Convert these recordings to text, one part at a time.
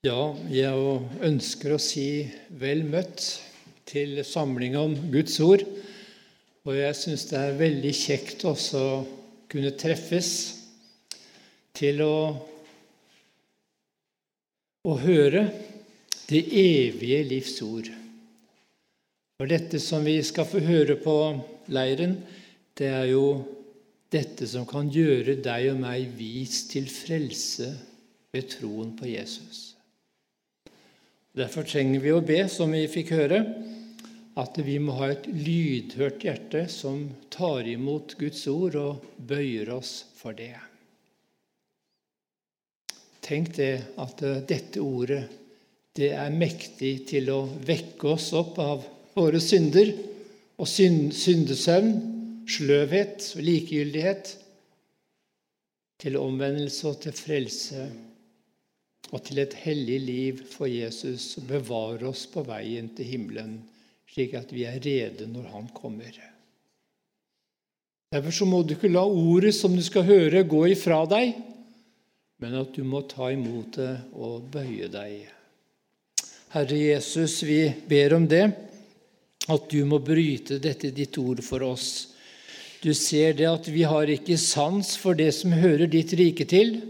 Ja, jeg ønsker å si vel møtt til samling om Guds ord. Og jeg syns det er veldig kjekt også å kunne treffes til å, å høre det evige livs ord. For dette som vi skal få høre på leiren, det er jo dette som kan gjøre deg og meg vis til frelse ved troen på Jesus. Derfor trenger vi å be, som vi fikk høre, at vi må ha et lydhørt hjerte som tar imot Guds ord og bøyer oss for det. Tenk det at dette ordet det er mektig til å vekke oss opp av våre synder og syndesøvn, sløvhet og likegyldighet, til omvendelse og til frelse og til et hellig liv for Jesus og bevare oss på veien til himmelen, slik at vi er rede når Han kommer. Derfor så må du ikke la ordet som du skal høre, gå ifra deg, men at du må ta imot det og bøye deg. Herre Jesus, vi ber om det, at du må bryte dette ditt ord for oss. Du ser det at vi har ikke sans for det som hører ditt rike til.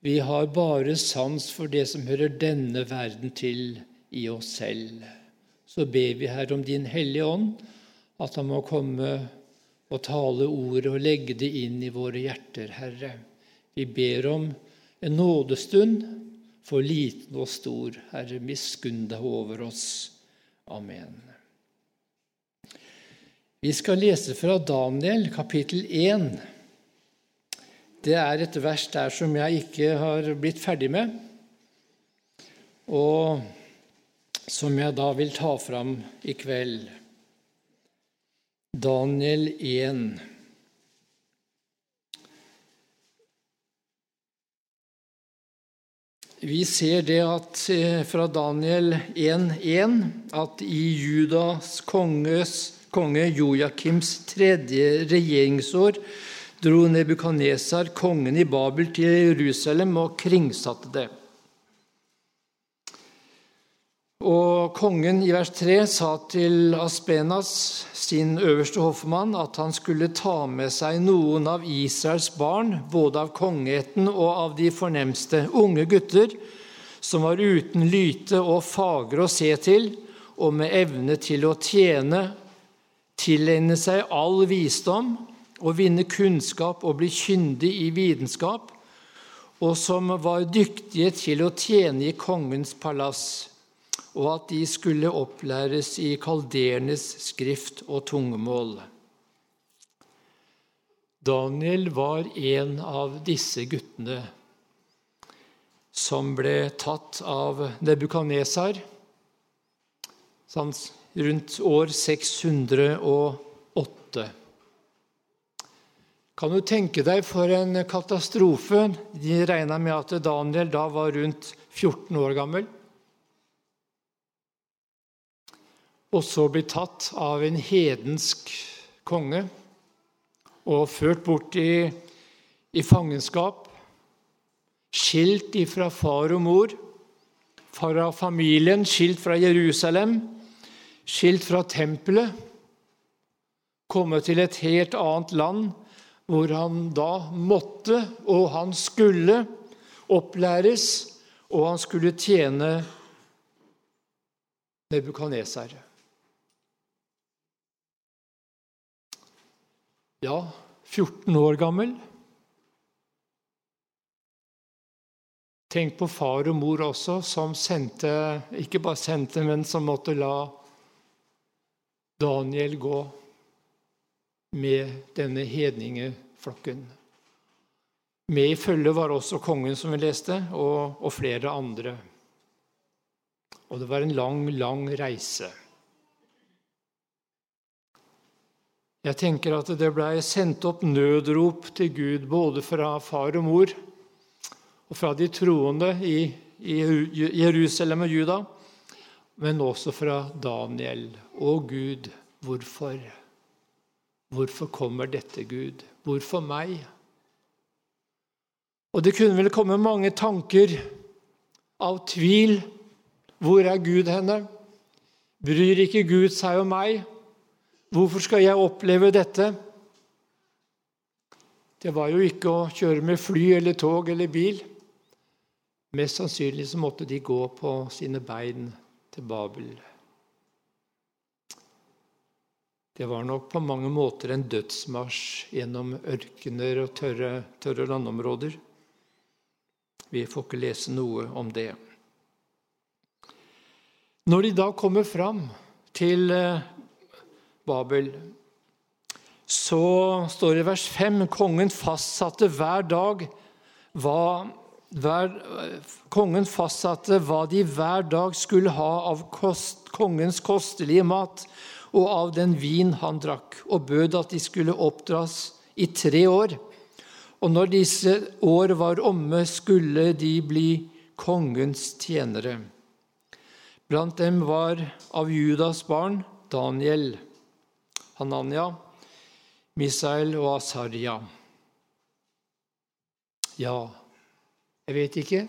Vi har bare sans for det som hører denne verden til i oss selv. Så ber vi Herre, om Din Hellige Ånd, at Han må komme og tale ordet og legge det inn i våre hjerter, Herre. Vi ber om en nådestund for liten og stor. Herre, miskunn deg over oss. Amen. Vi skal lese fra Daniel kapittel 1 det er et vers der som jeg ikke har blitt ferdig med, og som jeg da vil ta fram i kveld. Daniel 1. Vi ser det at eh, fra Daniel 1.1 at i Judas konges, konge Joakims tredje regjeringsår dro Nebukadnesar, kongen i Babel, til Jerusalem og kringsatte det. Og kongen i vers 3 sa til Aspenas, sin øverste hoffmann, at han skulle ta med seg noen av Israels barn, både av kongeheten og av de fornemste, unge gutter, som var uten lyte og fagre å se til, og med evne til å tjene, tilegne seg all visdom å vinne kunnskap og bli kyndig i vitenskap, og som var dyktige til å tjene i kongens palass, og at de skulle opplæres i kaldernes skrift og tungemål. Daniel var en av disse guttene som ble tatt av Nebukadnesar sånn rundt år 608. Kan du tenke deg for en katastrofe? De regna med at Daniel da var rundt 14 år gammel. Og så bli tatt av en hedensk konge og ført bort i, i fangenskap. Skilt ifra far og mor, fra familien, skilt fra Jerusalem, skilt fra tempelet. Komme til et helt annet land hvor han da måtte, og han skulle, opplæres, og han skulle tjene Nebukaneser. Ja, 14 år gammel. Tenk på far og mor også, som sendte Ikke bare sendte, men som måtte la Daniel gå med denne hedningeflokken. Med i følget var også kongen, som vi leste, og, og flere andre. Og det var en lang, lang reise. Jeg tenker at det blei sendt opp nødrop til Gud både fra far og mor og fra de troende i, i Jerusalem og Juda, men også fra Daniel. Å Gud, hvorfor? Hvorfor kommer dette, Gud? Hvorfor meg? Og det kunne vel komme mange tanker av tvil. Hvor er Gud henne? Bryr ikke Gud seg om meg? Hvorfor skal jeg oppleve dette? Det var jo ikke å kjøre med fly eller tog eller bil. Mest sannsynlig så måtte de gå på sine bein til Babel. Det var nok på mange måter en dødsmarsj gjennom ørkener og tørre, tørre landområder. Vi får ikke lese noe om det. Når de da kommer fram til eh, Babel, så står det i vers 5 kongen fastsatte hver dag hva, hver, kongen fastsatte hva de hver dag skulle ha av kost, kongens kostelige mat og av den vin han drakk, og bød at de skulle oppdras i tre år. Og når disse år var omme, skulle de bli kongens tjenere. Blant dem var av Judas barn Daniel, Hananya, Misael og Asarya. Ja, jeg vet ikke.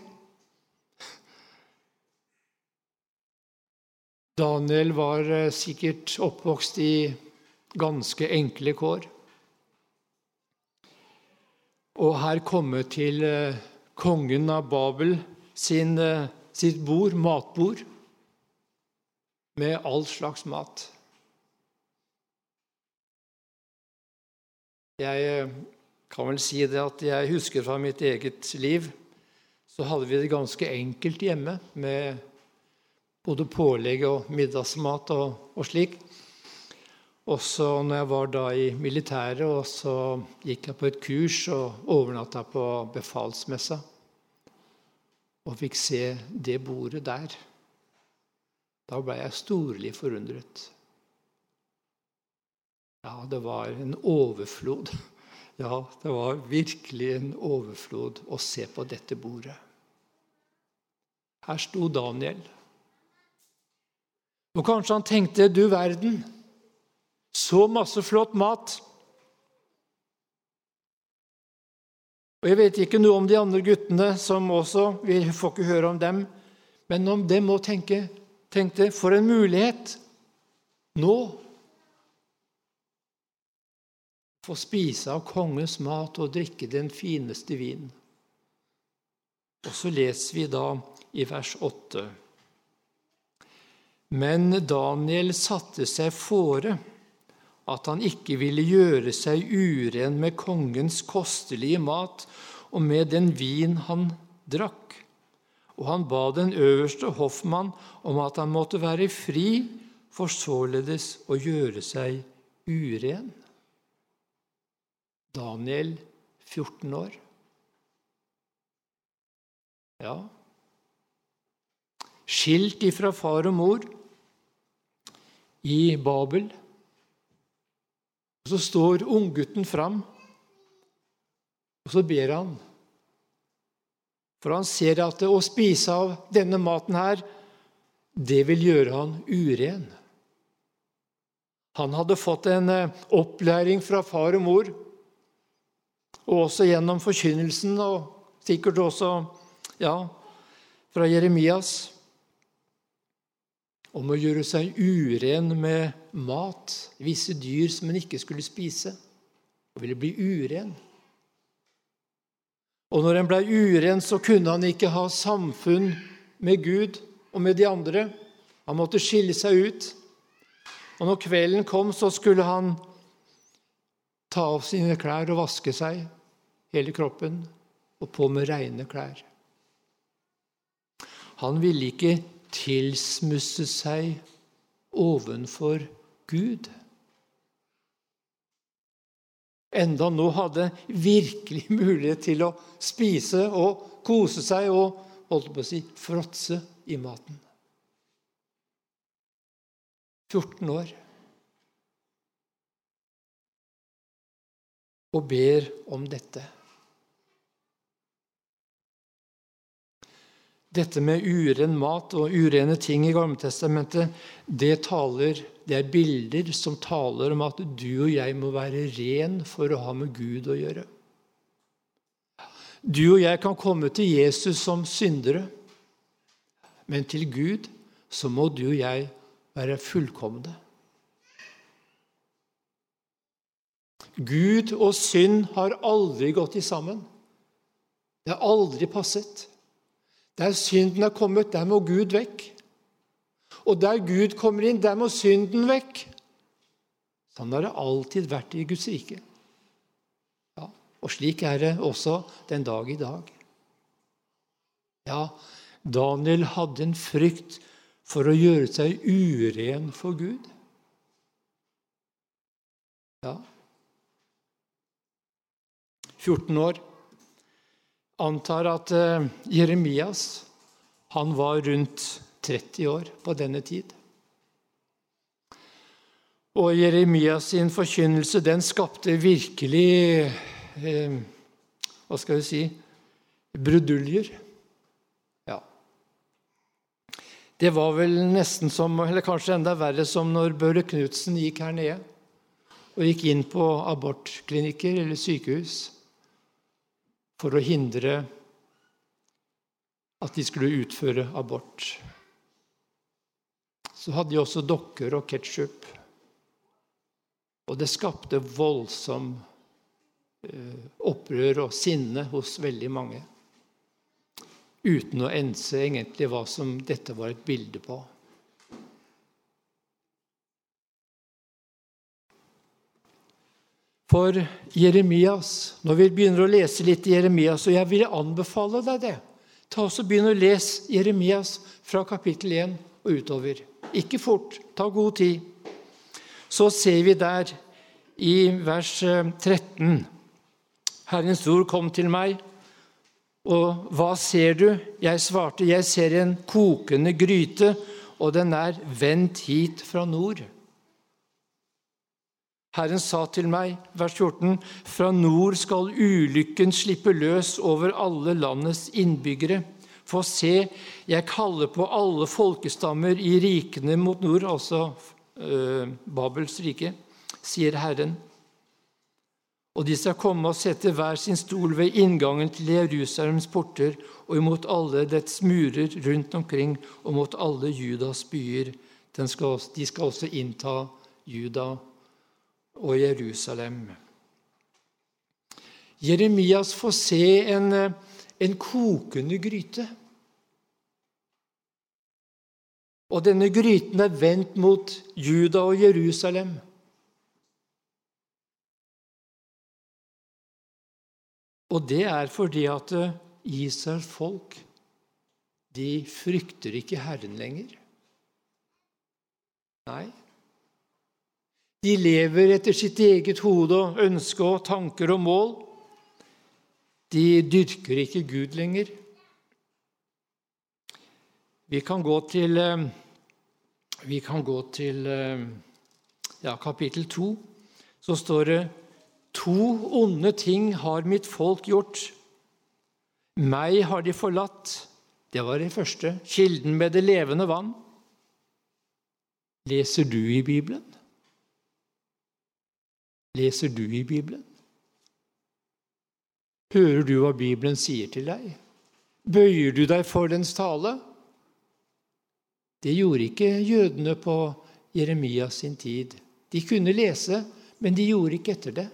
Daniel var eh, sikkert oppvokst i ganske enkle kår. Og her komme til eh, kongen av Babel sin, eh, sitt bord, matbord med all slags mat. Jeg kan vel si det at jeg husker fra mitt eget liv så hadde vi det ganske enkelt hjemme med både pålegg og middagsmat og, og slik. Også når jeg var da i militæret, og så gikk jeg på et kurs og overnatta på befalsmessa. Og fikk se det bordet der. Da ble jeg storlig forundret. Ja, det var en overflod. Ja, det var virkelig en overflod å se på dette bordet. Her sto Daniel. Og kanskje han tenkte du verden, så masse flott mat. Og Jeg vet ikke noe om de andre guttene, som også, vi får ikke høre om dem, men om dem må tenke tenkte for en mulighet nå få spise av kongens mat og drikke den fineste vin. Og så leser vi da i vers 8. Men Daniel satte seg fore at han ikke ville gjøre seg uren med kongens kostelige mat og med den vin han drakk og han ba den øverste hoffmann om at han måtte være fri, for således å gjøre seg uren. Daniel, 14 år. Ja Skilt ifra far og mor i Babel. Og Så står unggutten fram, og så ber han for han ser at å spise av denne maten her, det vil gjøre han uren. Han hadde fått en eh, opplæring fra far og mor, og også gjennom forkynnelsen, og sikkert også ja, fra Jeremias, om å gjøre seg uren med mat, visse dyr som en ikke skulle spise, og ville bli uren. Og når en ble uren, så kunne han ikke ha samfunn med Gud og med de andre. Han måtte skille seg ut. Og når kvelden kom, så skulle han ta av sine klær og vaske seg, hele kroppen, og på med rene klær. Han ville ikke tilsmusse seg ovenfor Gud enda nå hadde virkelig mulighet til å spise og kose seg og holdt på å si fråtse i maten. 14 år. Og ber om dette. Dette med uren mat og urene ting i Gammeltestamentet, det, taler, det er bilder som taler om at du og jeg må være ren for å ha med Gud å gjøre. Du og jeg kan komme til Jesus som syndere. Men til Gud så må du og jeg være fullkomne. Gud og synd har aldri gått i sammen. Det har aldri passet. Der synden er kommet, der må Gud vekk. Og der Gud kommer inn, der må synden vekk. Sånn har det alltid vært i Guds rike. Ja, og slik er det også den dag i dag. Ja, Daniel hadde en frykt for å gjøre seg uren for Gud. Ja. 14 år. Antar at uh, Jeremias han var rundt 30 år på denne tid. Og Jeremias sin forkynnelse den skapte virkelig eh, Hva skal vi si bruduljer. Det var vel nesten som, eller kanskje enda verre som når Børre Knutsen gikk her nede og gikk inn på abortklinikker eller sykehus for å hindre at de skulle utføre abort. Så hadde de også dokker og ketsjup. Og det skapte voldsom eh, opprør og sinne hos veldig mange uten å ense egentlig hva som dette var et bilde på. For Jeremias, Når vi begynner å lese litt i Jeremias, og jeg vil anbefale deg det Ta også Begynn å lese Jeremias fra kapittel 1 og utover. Ikke fort, ta god tid. Så ser vi der i vers 13 Herrens ord kom til meg. Og hva ser du? Jeg svarte, jeg ser en kokende gryte, og den er vendt hit fra nord. Herren sa til meg, vers 14, fra nord skal ulykken slippe løs over alle landets innbyggere. For se, jeg kaller på alle folkestammer i rikene mot nord, altså øh, Babels rike, sier Herren og de skal komme og sette hver sin stol ved inngangen til Jerusalems porter og imot alle dets murer rundt omkring og mot alle Judas byer. De skal også innta Juda og Jerusalem. Jeremias får se en, en kokende gryte. Og denne gryten er vendt mot Juda og Jerusalem. Og det er fordi at Israels folk de frykter ikke Herren lenger. Nei. De lever etter sitt eget hode og ønske og tanker og mål. De dyrker ikke Gud lenger. Vi kan gå til, eh, kan gå til eh, ja, kapittel to. Så står det To onde ting har mitt folk gjort. Meg har de forlatt. Det var det første. Kilden med det levende vann. Leser du i Bibelen? Leser du i Bibelen? Hører du hva Bibelen sier til deg? Bøyer du deg for dens tale? Det gjorde ikke jødene på Jeremias sin tid. De kunne lese, men de gjorde ikke etter det.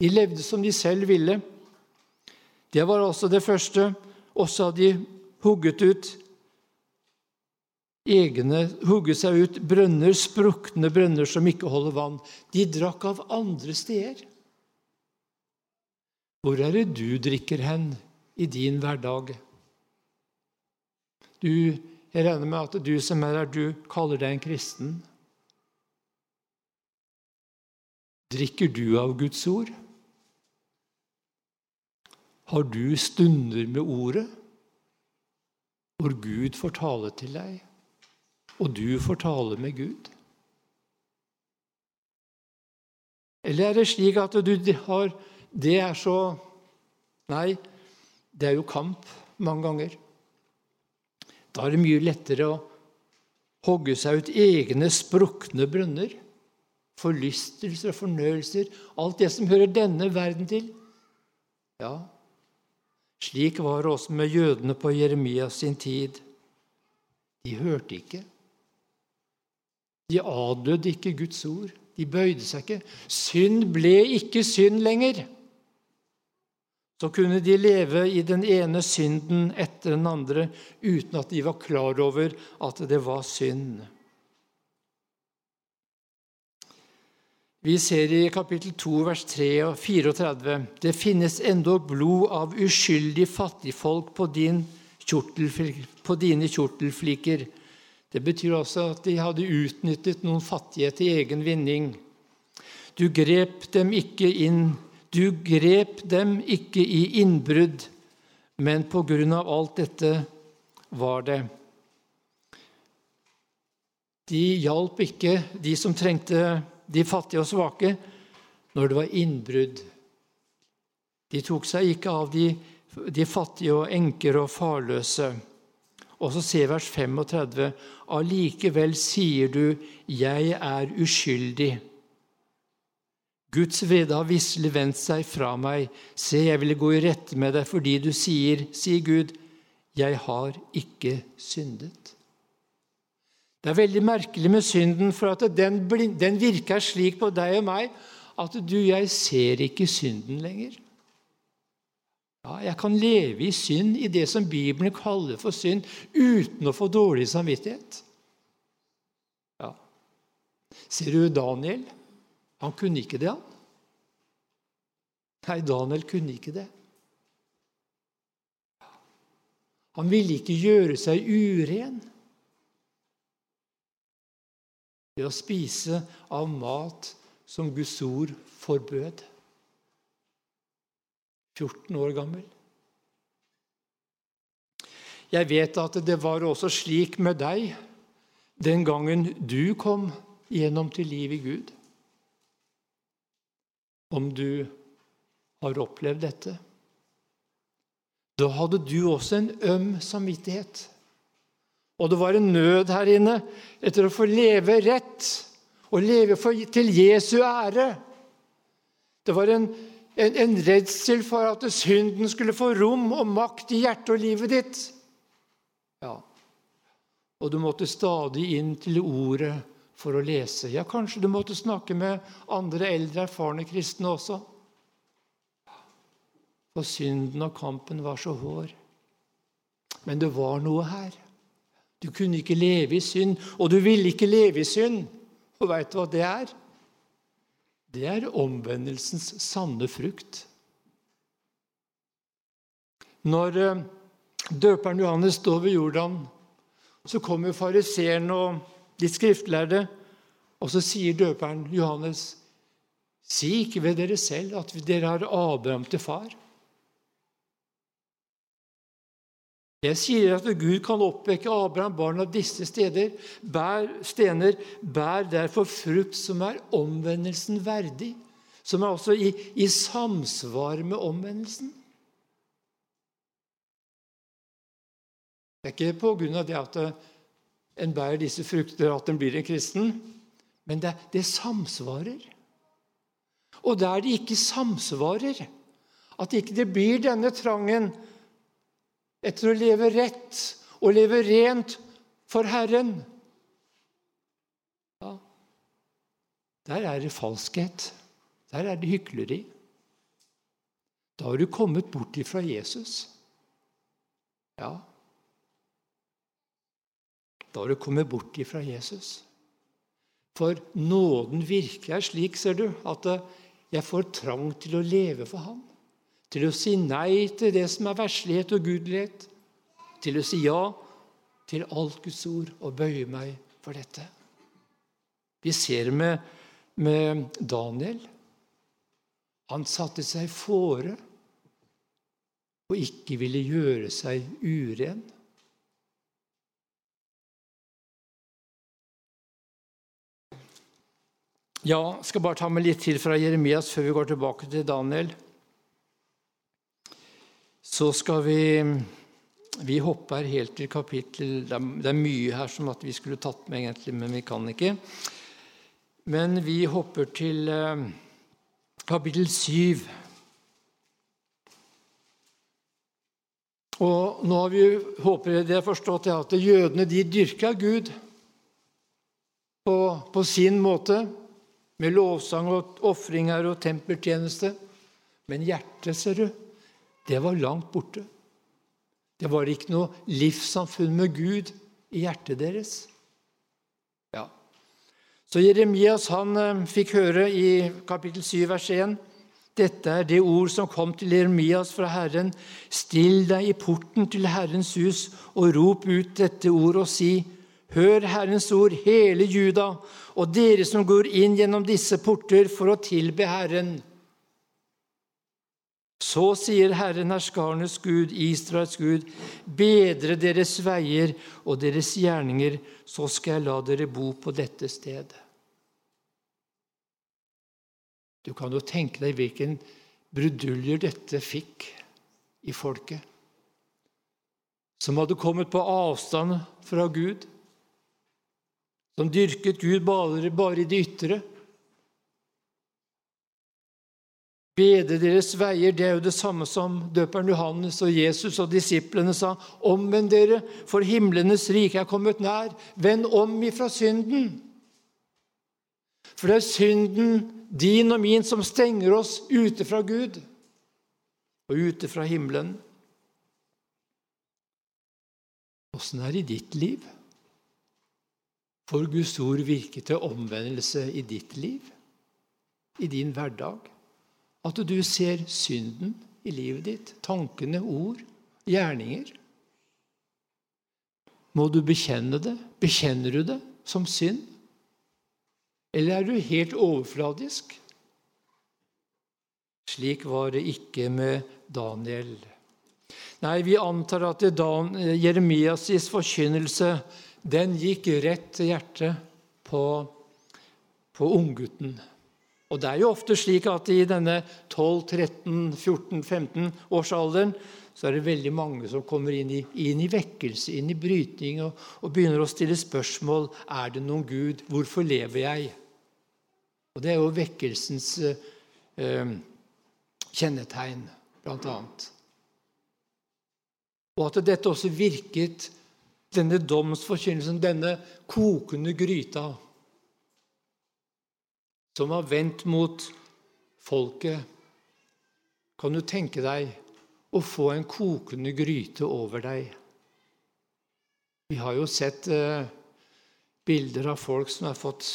De levde som de selv ville. Det var også det første. Og så hadde de hugget ut egne, hugget seg ut brønner, sprukne brønner som ikke holder vann. De drakk av andre steder. Hvor er det du drikker hen i din hverdag? Du, jeg regner med at du som er her, du kaller deg en kristen. Drikker du av Guds ord? Har du stunder med Ordet, hvor Gud får tale til deg, og du får tale med Gud? Eller er det slik at du har Det er så Nei, det er jo kamp mange ganger. Da er det mye lettere å hogge seg ut egne sprukne brønner. Forlystelser og fornøyelser. Alt det som hører denne verden til. Ja, Slik var det også med jødene på Jeremias sin tid. De hørte ikke. De adlød ikke Guds ord. De bøyde seg ikke. Synd ble ikke synd lenger. Så kunne de leve i den ene synden etter den andre uten at de var klar over at det var synd. Vi ser i kapittel 2, vers 3 og 34.: Det finnes endog blod av uskyldige fattigfolk på, din på dine kjortelfliker. Det betyr også at de hadde utnyttet noen fattige til egen vinning. Du grep dem ikke inn du grep dem ikke i innbrudd, men på grunn av alt dette var det. De hjalp ikke de som trengte de fattige og svake, når det var innbrudd. De tok seg ikke av de, de fattige og enker og farløse. Og så ser vers 35.: Allikevel sier du, jeg er uskyldig. Guds vrede har visselig vendt seg fra meg. Se, jeg ville gå i rette med deg fordi du sier, sier Gud, jeg har ikke syndet. Det er veldig merkelig med synden, for at den, den virker slik på deg og meg at du, jeg ser ikke synden lenger. Ja, jeg kan leve i synd, i det som Bibelen kaller for synd, uten å få dårlig samvittighet. Ja. Ser du Daniel? Han kunne ikke det, han. Nei, Daniel kunne ikke det. Han ville ikke gjøre seg uren ved å spise av mat som Guds ord forbød. 14 år gammel. Jeg vet at det var også slik med deg den gangen du kom gjennom til liv i Gud om du har opplevd dette. Da hadde du også en øm samvittighet. Og det var en nød her inne etter å få leve rett og leve for, til Jesu ære. Det var en, en, en redsel for at synden skulle få rom og makt i hjertet og livet ditt. Ja. Og du måtte stadig inn til ordet for å lese. Ja, kanskje du måtte snakke med andre eldre, erfarne kristne også. For synden og kampen var så hår. Men det var noe her. Du kunne ikke leve i synd, og du ville ikke leve i synd. Og veit du hva det er? Det er omvendelsens sanne frukt. Når eh, døperen Johannes står ved Jordan, så kommer fariseeren og de skriftlærde. Og så sier døperen Johannes, si ikke ved dere selv at dere har Abraham til far. Jeg sier at Gud kan oppvekke Abraham, barn av disse steder, bær, stener. Bær derfor frukt som er omvendelsen verdig, som er også i, i samsvar med omvendelsen. Det er ikke på grunn av det at en bærer disse frukter, at en blir en kristen. Men det, det samsvarer. Og der det ikke samsvarer, at ikke det blir denne trangen etter å leve rett og leve rent for Herren ja, Der er det falskhet. Der er det hykleri. Da har du kommet bort ifra Jesus. Ja, da har du kommet bort ifra Jesus. For nåden virker er slik, ser du, at jeg får trang til å leve for Han. Til å si nei til det som er verslighet og gudelighet. Til å si ja til alt Guds ord og bøye meg for dette. Vi ser med, med Daniel. Han satte seg fore og ikke ville gjøre seg uren. Ja, skal bare ta med litt til fra Jeremias før vi går tilbake til Daniel. Så skal vi Vi hopper helt til kapittel Det er mye her som at vi skulle tatt med, egentlig, men vi kan ikke. Men vi hopper til eh, kapittel syv. Og nå har vi, håper det har forstått at jødene de dyrka Gud på, på sin måte, med lovsang og ofringer og tempeltjeneste. Men hjertet, ser du, det var langt borte. Det var ikke noe livssamfunn med Gud i hjertet deres. Ja. Så Jeremias han eh, fikk høre i kapittel 7, vers 1 dette er det ord som kom til Jeremias fra Herren. Still deg i porten til Herrens hus og rop ut dette ord og si:" Hør Herrens ord, hele Juda, og dere som går inn gjennom disse porter for å tilbe Herren. Så sier Herren herskarnes Gud, Israels Gud, bedre deres veier og deres gjerninger, så skal jeg la dere bo på dette stedet. Du kan jo tenke deg hvilken bruduljer dette fikk i folket. Som hadde kommet på avstand fra Gud. Som dyrket Gud bare, bare i det ytre. Bede deres veier, det er jo det samme som døperen Johannes og Jesus og disiplene sa. Omvend dere, for himlenes rike er kommet nær. Vend om ifra synden. For det er synden din og min som stenger oss ute fra Gud og ute fra himmelen. Åssen er det i ditt liv? Får Guds ord virke til omvendelse i ditt liv, i din hverdag? At du ser synden i livet ditt, tankene, ord, gjerninger? Må du bekjenne det? Bekjenner du det som synd? Eller er du helt overfladisk? Slik var det ikke med Daniel. Nei, vi antar at Dan, Jeremias' forkynnelse den gikk rett til hjertet på, på unggutten. Og det er jo ofte slik at i denne 12-13-14-15-årsalderen så er det veldig mange som kommer inn i, inn i vekkelse, inn i brytning, og, og, begynner å stille spørsmål er det noen Gud. Hvorfor lever jeg? Og Det er jo vekkelsens eh, kjennetegn, blant annet. Og at dette også virket, denne domsforkynnelsen, denne kokende gryta, som var vendt mot folket. Kan du tenke deg å få en kokende gryte over deg? Vi har jo sett eh, bilder av folk som har fått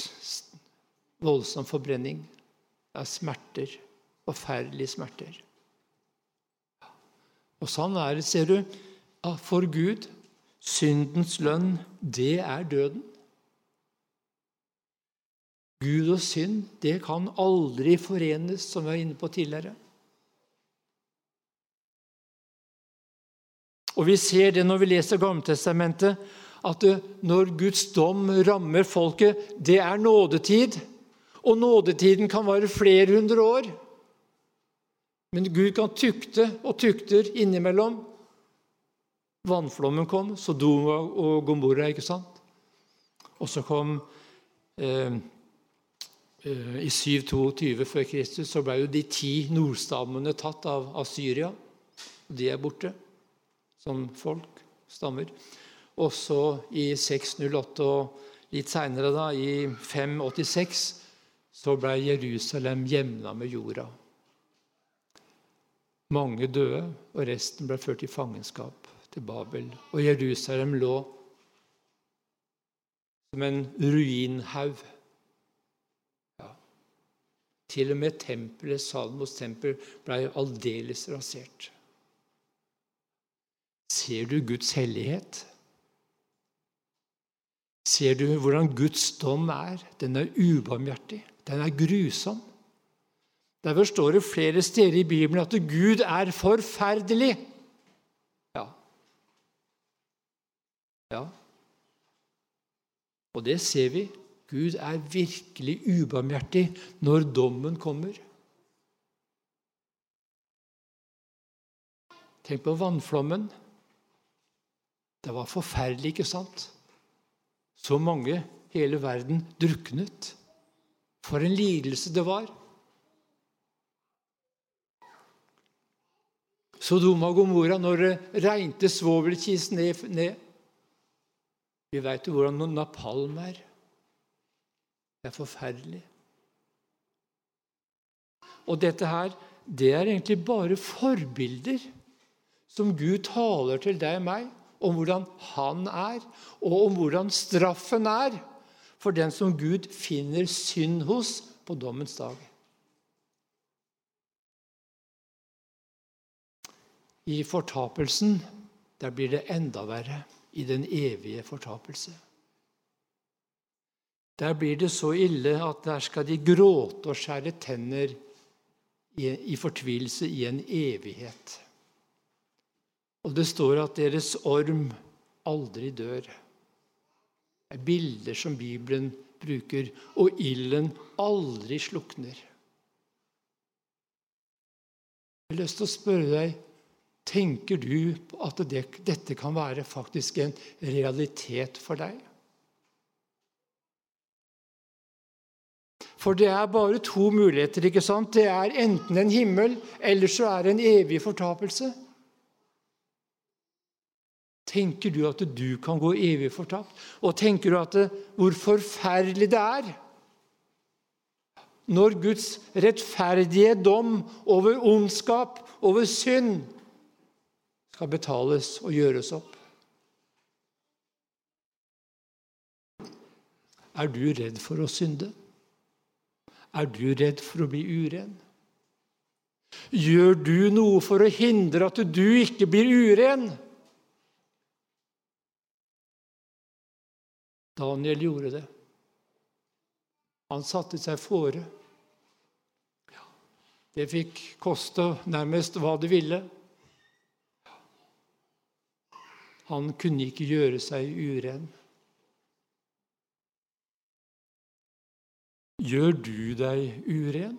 voldsom forbrenning. Det er smerter. Forferdelige smerter. Og sånn er det, ser du, for Gud. Syndens lønn, det er døden. Gud og synd, det kan aldri forenes, som vi var inne på tidligere. Og Vi ser det når vi leser Gammeltestamentet, at når Guds dom rammer folket, det er nådetid. Og nådetiden kan vare flere hundre år. Men Gud kan tukte og tukter innimellom. Vannflommen kom, Sodoma og Gomorra, ikke sant? Og så kom eh, I 722 før Kristus så ble jo de ti nordstammene tatt av, av Syria. De er borte som folk, stammer. Og så i 608 og litt seinere, i 586, så ble Jerusalem jevna med jorda. Mange døde, og resten ble ført i fangenskap til Babel. Og Jerusalem lå som en ruinhaug. Til og med tempelet, Salmos tempel ble aldeles rasert. Ser du Guds hellighet? Ser du hvordan Guds dom er? Den er ubarmhjertig. Den er grusom. Derfor står det flere steder i Bibelen at Gud er forferdelig. Ja. Ja. Og det ser vi. Gud er virkelig ubarmhjertig når dommen kommer. Tenk på vannflommen. Det var forferdelig, ikke sant? Så mange hele verden druknet. For en lidelse det var. Sodoma og Gomorra, når det regnet svovelkis ned, ned. Vi veit jo hvordan napalm er. Det er forferdelig. Og dette her, det er egentlig bare forbilder som Gud taler til deg og meg om hvordan han er, og om hvordan straffen er for den som Gud finner synd hos på dommens dag. I fortapelsen der blir det enda verre, i den evige fortapelse. Der blir det så ille at der skal de gråte og skjære tenner i, fortvilelse i en evighet. Og det står at deres orm aldri dør. Det er bilder som Bibelen bruker, og ilden aldri slukner. Jeg har lyst til å spørre deg Tenker du at det, dette kan være faktisk en realitet for deg? For det er bare to muligheter. ikke sant? Det er enten en himmel, eller så er det en evig fortapelse. Tenker du at du kan gå evig fortapt? Og tenker du at det, hvor forferdelig det er når Guds rettferdige dom over ondskap, over synd, skal betales og gjøres opp? Er du redd for å synde? Er du redd for å bli uren? Gjør du noe for å hindre at du ikke blir uren? Daniel gjorde det. Han satte seg fore. Det fikk koste nærmest hva det ville. Han kunne ikke gjøre seg uren. Gjør du deg uren?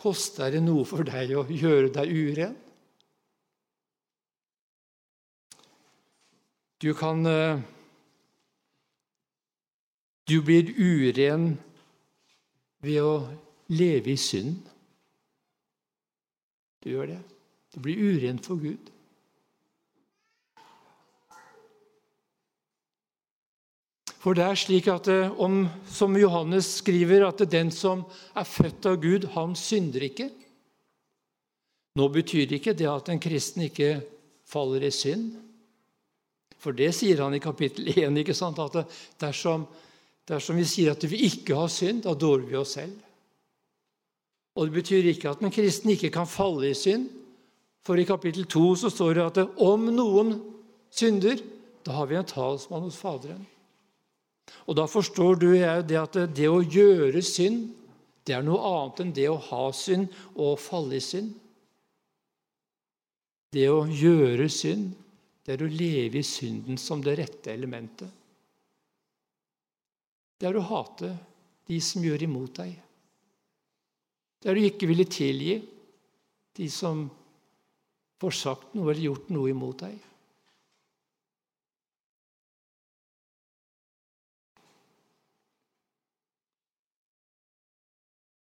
Koster det noe for deg å gjøre deg uren? Du kan eh, Du blir uren ved å leve i synd. Du gjør det. Du blir uren for Gud. For det er slik at eh, om, som Johannes skriver, at den som er født av Gud, han synder ikke. Nå betyr ikke det at en kristen ikke faller i synd. For det sier han i kapittel 1, ikke sant? at dersom, dersom vi sier at vi ikke har synd, da dårer vi oss selv. Og Det betyr ikke at en kristen ikke kan falle i synd. For i kapittel 2 så står det at om noen synder, da har vi en talsmann hos Faderen. Og Da forstår du jeg det at det å gjøre synd, det er noe annet enn det å ha synd og falle i synd. Det å gjøre synd, det er å leve i synden som det rette elementet. Det er å hate de som gjør imot deg. Det er å ikke ville tilgi de som får sagt noe eller gjort noe imot deg.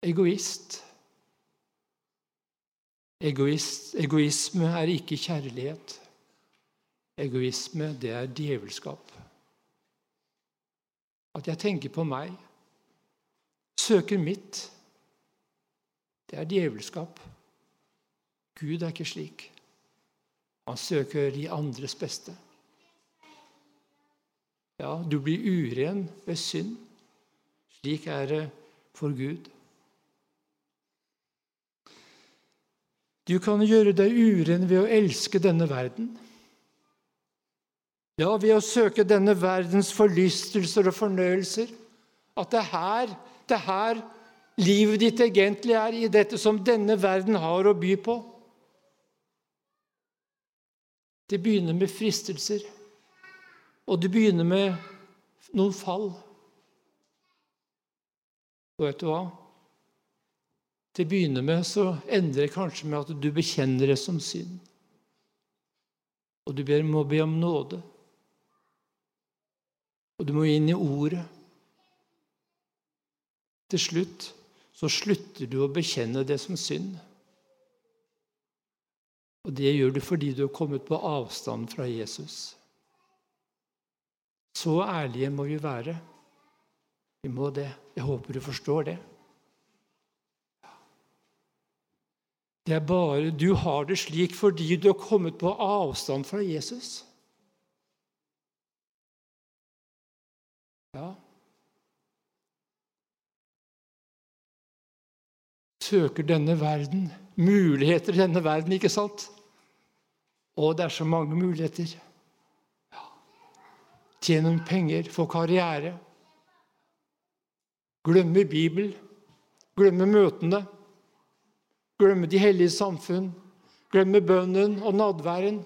Egoist. Egoist. Egoisme er ikke kjærlighet. Egoisme, det er djevelskap. At jeg tenker på meg, søker mitt, det er djevelskap. Gud er ikke slik. Han søker de andres beste. Ja, du blir uren ved synd. Slik er det for Gud. Du kan gjøre deg uren ved å elske denne verden. Ja, ved å søke denne verdens forlystelser og fornøyelser. At det er her, det er her livet ditt egentlig er, i dette som denne verden har å by på. Det begynner med fristelser, og det begynner med noen fall. Og vet du hva? Til å begynne med så ender det kanskje med at du bekjenner det som synd. Og du må be om nåde. Og du må inn i ordet. Til slutt så slutter du å bekjenne det som synd. Og det gjør du fordi du har kommet på avstand fra Jesus. Så ærlige må vi være. Vi må det. Jeg håper du forstår det. Det er bare Du har det slik fordi du har kommet på avstand fra Jesus. Ja. Søker denne verden muligheter i denne verden, ikke sant? Og det er så mange muligheter. Ja. Tjene penger, få karriere. Glemme Bibelen, glemme møtene. Glemme de hellige samfunn, glemme bønnen og nadværen.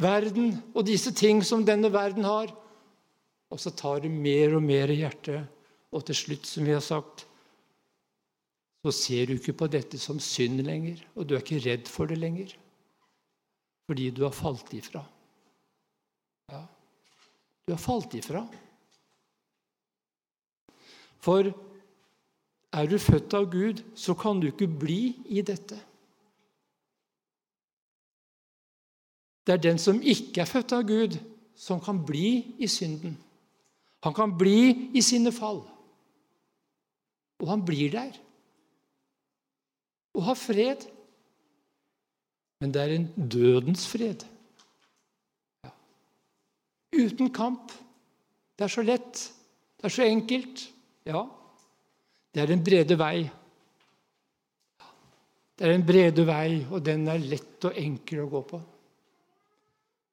Verden og disse ting som denne verden har. Og så tar det mer og mer i hjertet. Og til slutt, som vi har sagt, så ser du ikke på dette som synd lenger, og du er ikke redd for det lenger. Fordi du har falt ifra. Ja, du har falt ifra. For er du født av Gud, så kan du ikke bli i dette. Det er den som ikke er født av Gud, som kan bli i synden. Han kan bli i sine fall. Og han blir der. Og har fred. Men det er en dødens fred. Ja. Uten kamp. Det er så lett. Det er så enkelt. Ja, det er den brede vei. Det er en brede vei, og den er lett og enkel å gå på.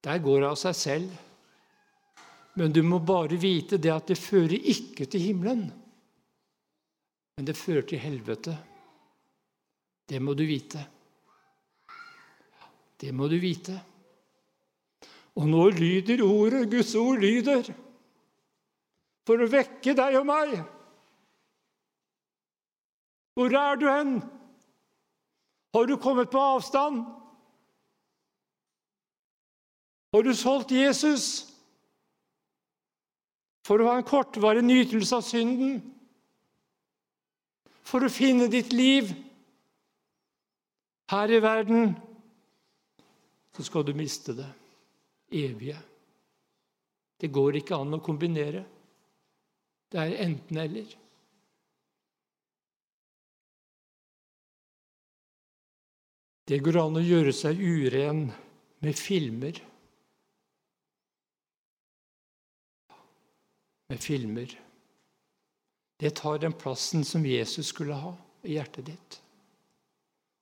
Der går det av seg selv. Men du må bare vite det at det fører ikke til himmelen, men det fører til helvete. Det må du vite. Det må du vite. Og nå lyder ordet, Guds ord lyder, for å vekke deg og meg. Hvor er du hen? Har du kommet på avstand? Har du solgt Jesus for å ha en kortvarig nytelse av synden? For å finne ditt liv her i verden, så skal du miste det evige. Det går ikke an å kombinere. Det er enten-eller. Det går an å gjøre seg uren med filmer. Med filmer. Det tar den plassen som Jesus skulle ha i hjertet ditt.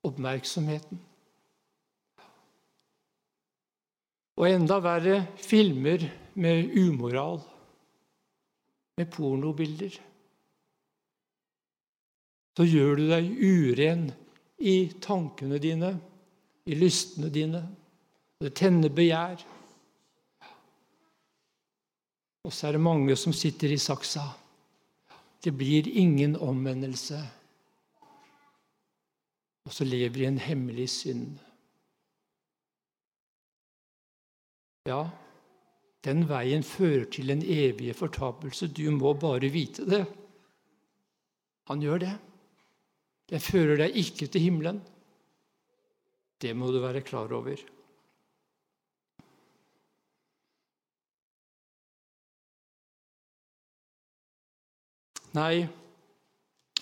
Oppmerksomheten. Og enda verre filmer med umoral. Med pornobilder. Så gjør du deg uren i tankene dine, i lystene dine. Det tenner begjær. Og så er det mange som sitter i saksa. Det blir ingen omvendelse. Og så lever de i en hemmelig synd. Ja, den veien fører til en evig fortapelse. Du må bare vite det. Han gjør det. Den fører deg ikke til himmelen. Det må du være klar over. Nei,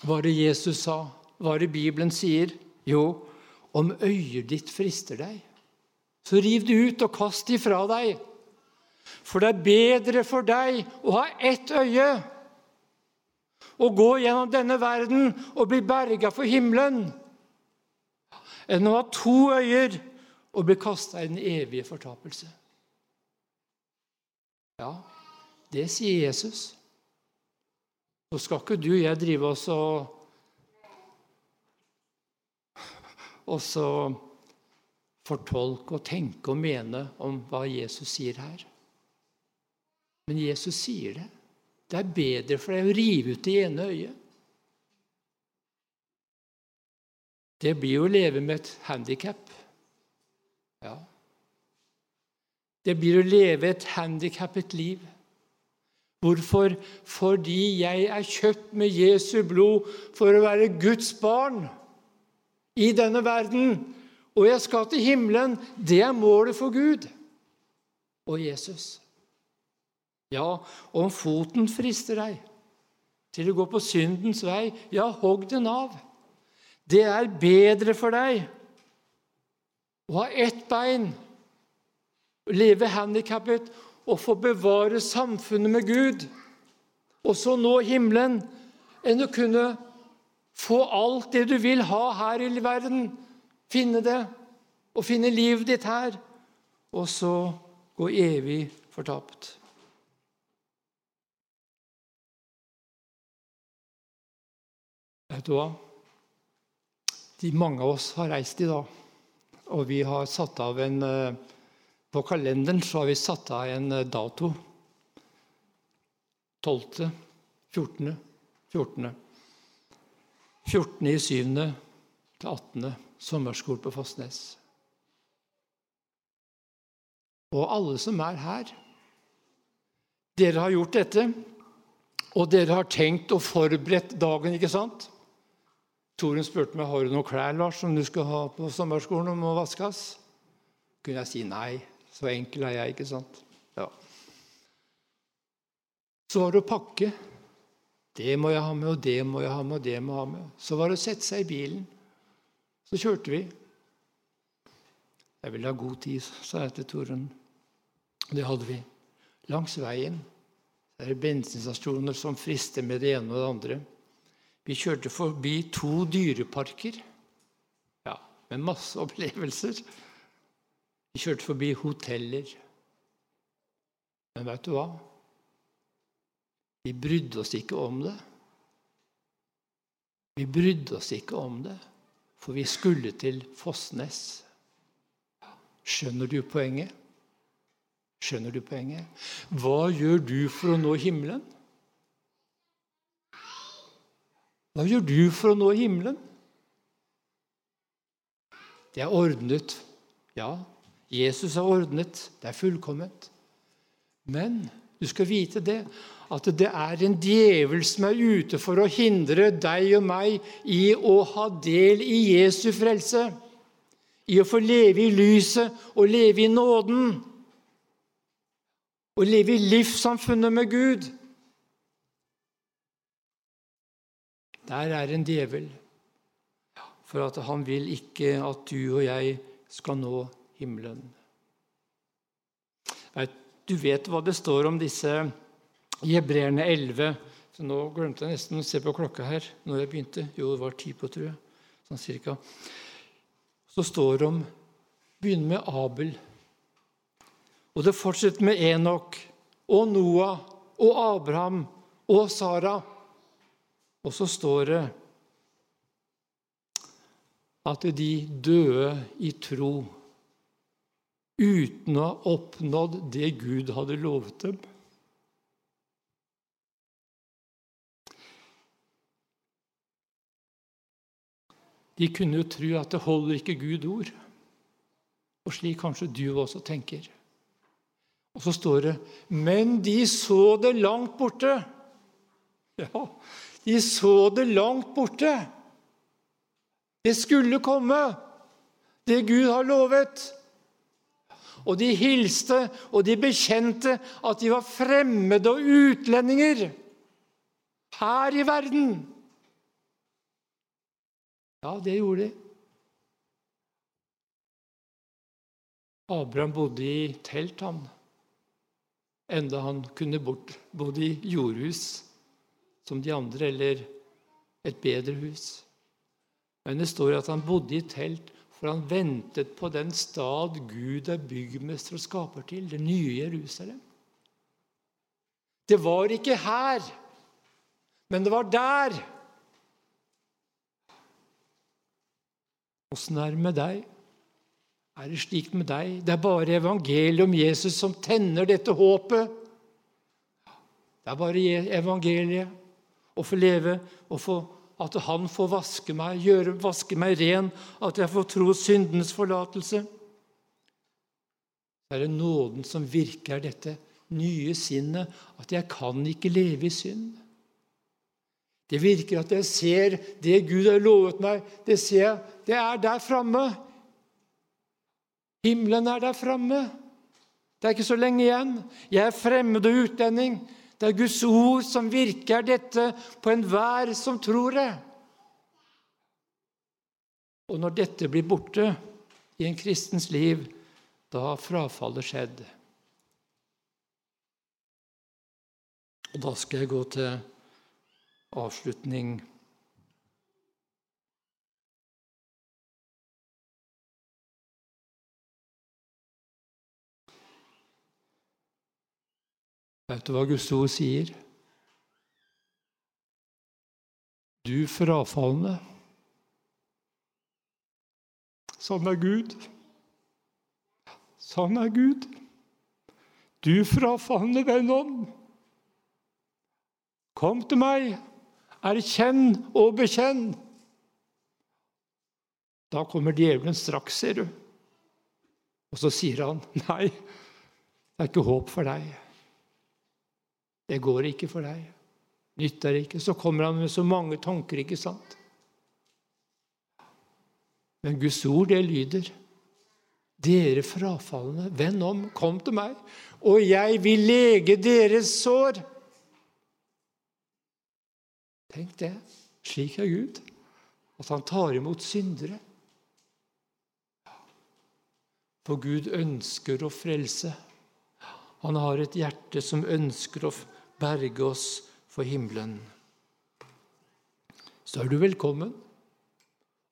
hva det Jesus sa? Hva det Bibelen sier? Jo, om øyet ditt frister deg, så riv det ut og kast det ifra deg. For det er bedre for deg å ha ett øye å gå gjennom denne verden og bli berga for himmelen, enn å ha to øyer og bli kasta i den evige fortapelse. Ja, det sier Jesus. Nå skal ikke du og jeg drive oss og og så fortolke og tenke og mene om hva Jesus sier her. Men Jesus sier det. Det er bedre for deg å rive ut det ene øyet. Det blir jo å leve med et handikap. Ja. Det blir å leve et handikappet liv. Hvorfor? Fordi jeg er kjøpt med Jesu blod for å være Guds barn i denne verden. og jeg skal til himmelen. Det er målet for Gud og Jesus. Ja, om foten frister deg til å gå på syndens vei, ja, hogg den av. Det er bedre for deg å ha ett bein, leve handikappet og få bevare samfunnet med Gud, og så nå himmelen, enn å kunne få alt det du vil ha her i verden, finne det og finne livet ditt her, og så gå evig fortapt. Vet du hva? De mange av oss har reist i dag, og vi har satt av en eh, På kalenderen så har vi satt av en eh, dato. 12., 14., 14. 14. i 7. til 18. sommerskole på Fossnes. Og alle som er her Dere har gjort dette, og dere har tenkt og forberedt dagen, ikke sant? Torunn spurte meg har du noen klær Lars, som du skal ha på sommerskolen og må vaskes. kunne jeg si nei. Så enkel er jeg, ikke sant? Ja. Så var det å pakke. Det må jeg ha med, og det må jeg ha med, og det må jeg ha med. Så var det å sette seg i bilen. Så kjørte vi. Jeg ville ha god tid, sa jeg til Torunn. Det hadde vi. Langs veien det er bensinstasjoner som frister med det ene og det andre. Vi kjørte forbi to dyreparker ja, med masse opplevelser. Vi kjørte forbi hoteller. Men vet du hva? Vi brydde oss ikke om det. Vi brydde oss ikke om det, for vi skulle til Fossnes. Skjønner du poenget? Skjønner du poenget? Hva gjør du for å nå himmelen? Hva gjør du for å nå himmelen? Det er ordnet. Ja, Jesus er ordnet. Det er fullkomment. Men du skal vite det, at det er en djevel som er ute for å hindre deg og meg i å ha del i Jesu frelse. I å få leve i lyset og leve i nåden. Og leve i livssamfunnet med Gud. Der er en djevel. For at han vil ikke at du og jeg skal nå himmelen. Du vet hva det står om disse jebreerne 11. Så nå glemte jeg nesten å se på klokka her når jeg begynte. Jo, det var ti på, tror jeg. Sånn cirka. Så står det om Begynner med Abel. Og det fortsetter med Enok og Noah og Abraham og Sara. Og så står det at de døde i tro uten å ha oppnådd det Gud hadde lovet dem. De kunne jo tro at det holder ikke Gud ord. Og slik kanskje du også tenker. Og så står det Men de så det langt borte. Ja, de så det langt borte. Det skulle komme, det Gud har lovet. Og de hilste, og de bekjente at de var fremmede og utlendinger her i verden. Ja, det gjorde de. Abraham bodde i telt, han. Enda han kunne bodde i jordhus som de andre, eller et bedre hus. Men det står at han bodde i telt, for han ventet på den stad Gud er byggmester og skaper til, det nye Jerusalem. Det var ikke her, men det var der. Åssen er det med deg? Er det slik med deg? Det er bare evangeliet om Jesus som tenner dette håpet. Det er bare evangeliet å få leve, og få, at Han får vaske meg, gjøre, vaske meg ren, at jeg får tro syndens forlatelse. Det er det nåden som virker dette nye sinnet, at jeg kan ikke leve i synd. Det virker at jeg ser det Gud har lovet meg, det ser jeg, det er der framme. Himmelen er der framme. Det er ikke så lenge igjen. Jeg er fremmed og utlending. Det er Guds ord som virker dette på enhver som tror det. Og når dette blir borte i en kristens liv, da har frafallet skjedd. Og da skal jeg gå til avslutning. Vet du hva Guds ord sier? Du frafalne. Sånn er Gud. Sånn er Gud. Du frafalne venn om. Kom til meg, erkjenn og bekjenn. Da kommer djevelen straks, ser du. Og så sier han, 'Nei, det er ikke håp for deg.' Det går ikke for deg. Nytter ikke. Så kommer han med så mange tanker, ikke sant? Men Guds ord, det lyder Dere frafalne, vend om, kom til meg, og jeg vil lege deres sår. Tenk det. Slik er Gud. At han tar imot syndere. For Gud ønsker å frelse. Han har et hjerte som ønsker å berge oss for himmelen. Så er du velkommen.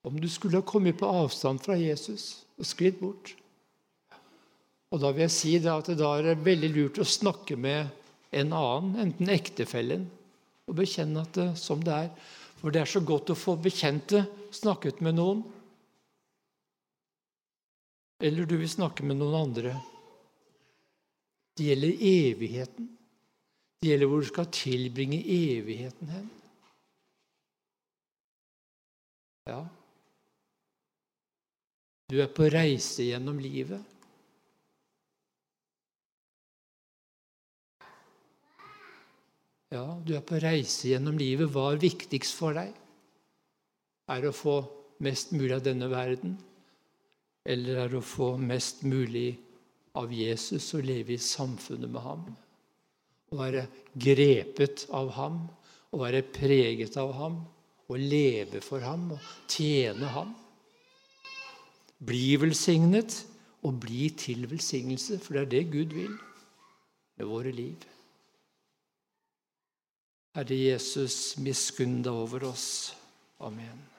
Om du skulle ha kommet på avstand fra Jesus og sklidd bort. Og Da vil jeg si at det da er veldig lurt å snakke med en annen, enten ektefellen og bekjenne at det, som det er. For det er så godt å få bekjente snakket med noen. Eller du vil snakke med noen andre. Det gjelder evigheten. Det gjelder hvor du skal tilbringe evigheten hen. Ja. Du er på reise gjennom livet. Ja, du er på reise gjennom livet. Hva er viktigst for deg? Er det å få mest mulig av denne verden? Eller er det å få mest mulig av Jesus og leve i samfunnet med ham? Å være grepet av ham, å være preget av ham, å leve for ham og tjene ham? Bli velsignet og bli til velsignelse, for det er det Gud vil med våre liv. Herre Jesus, miskunn deg over oss. Amen.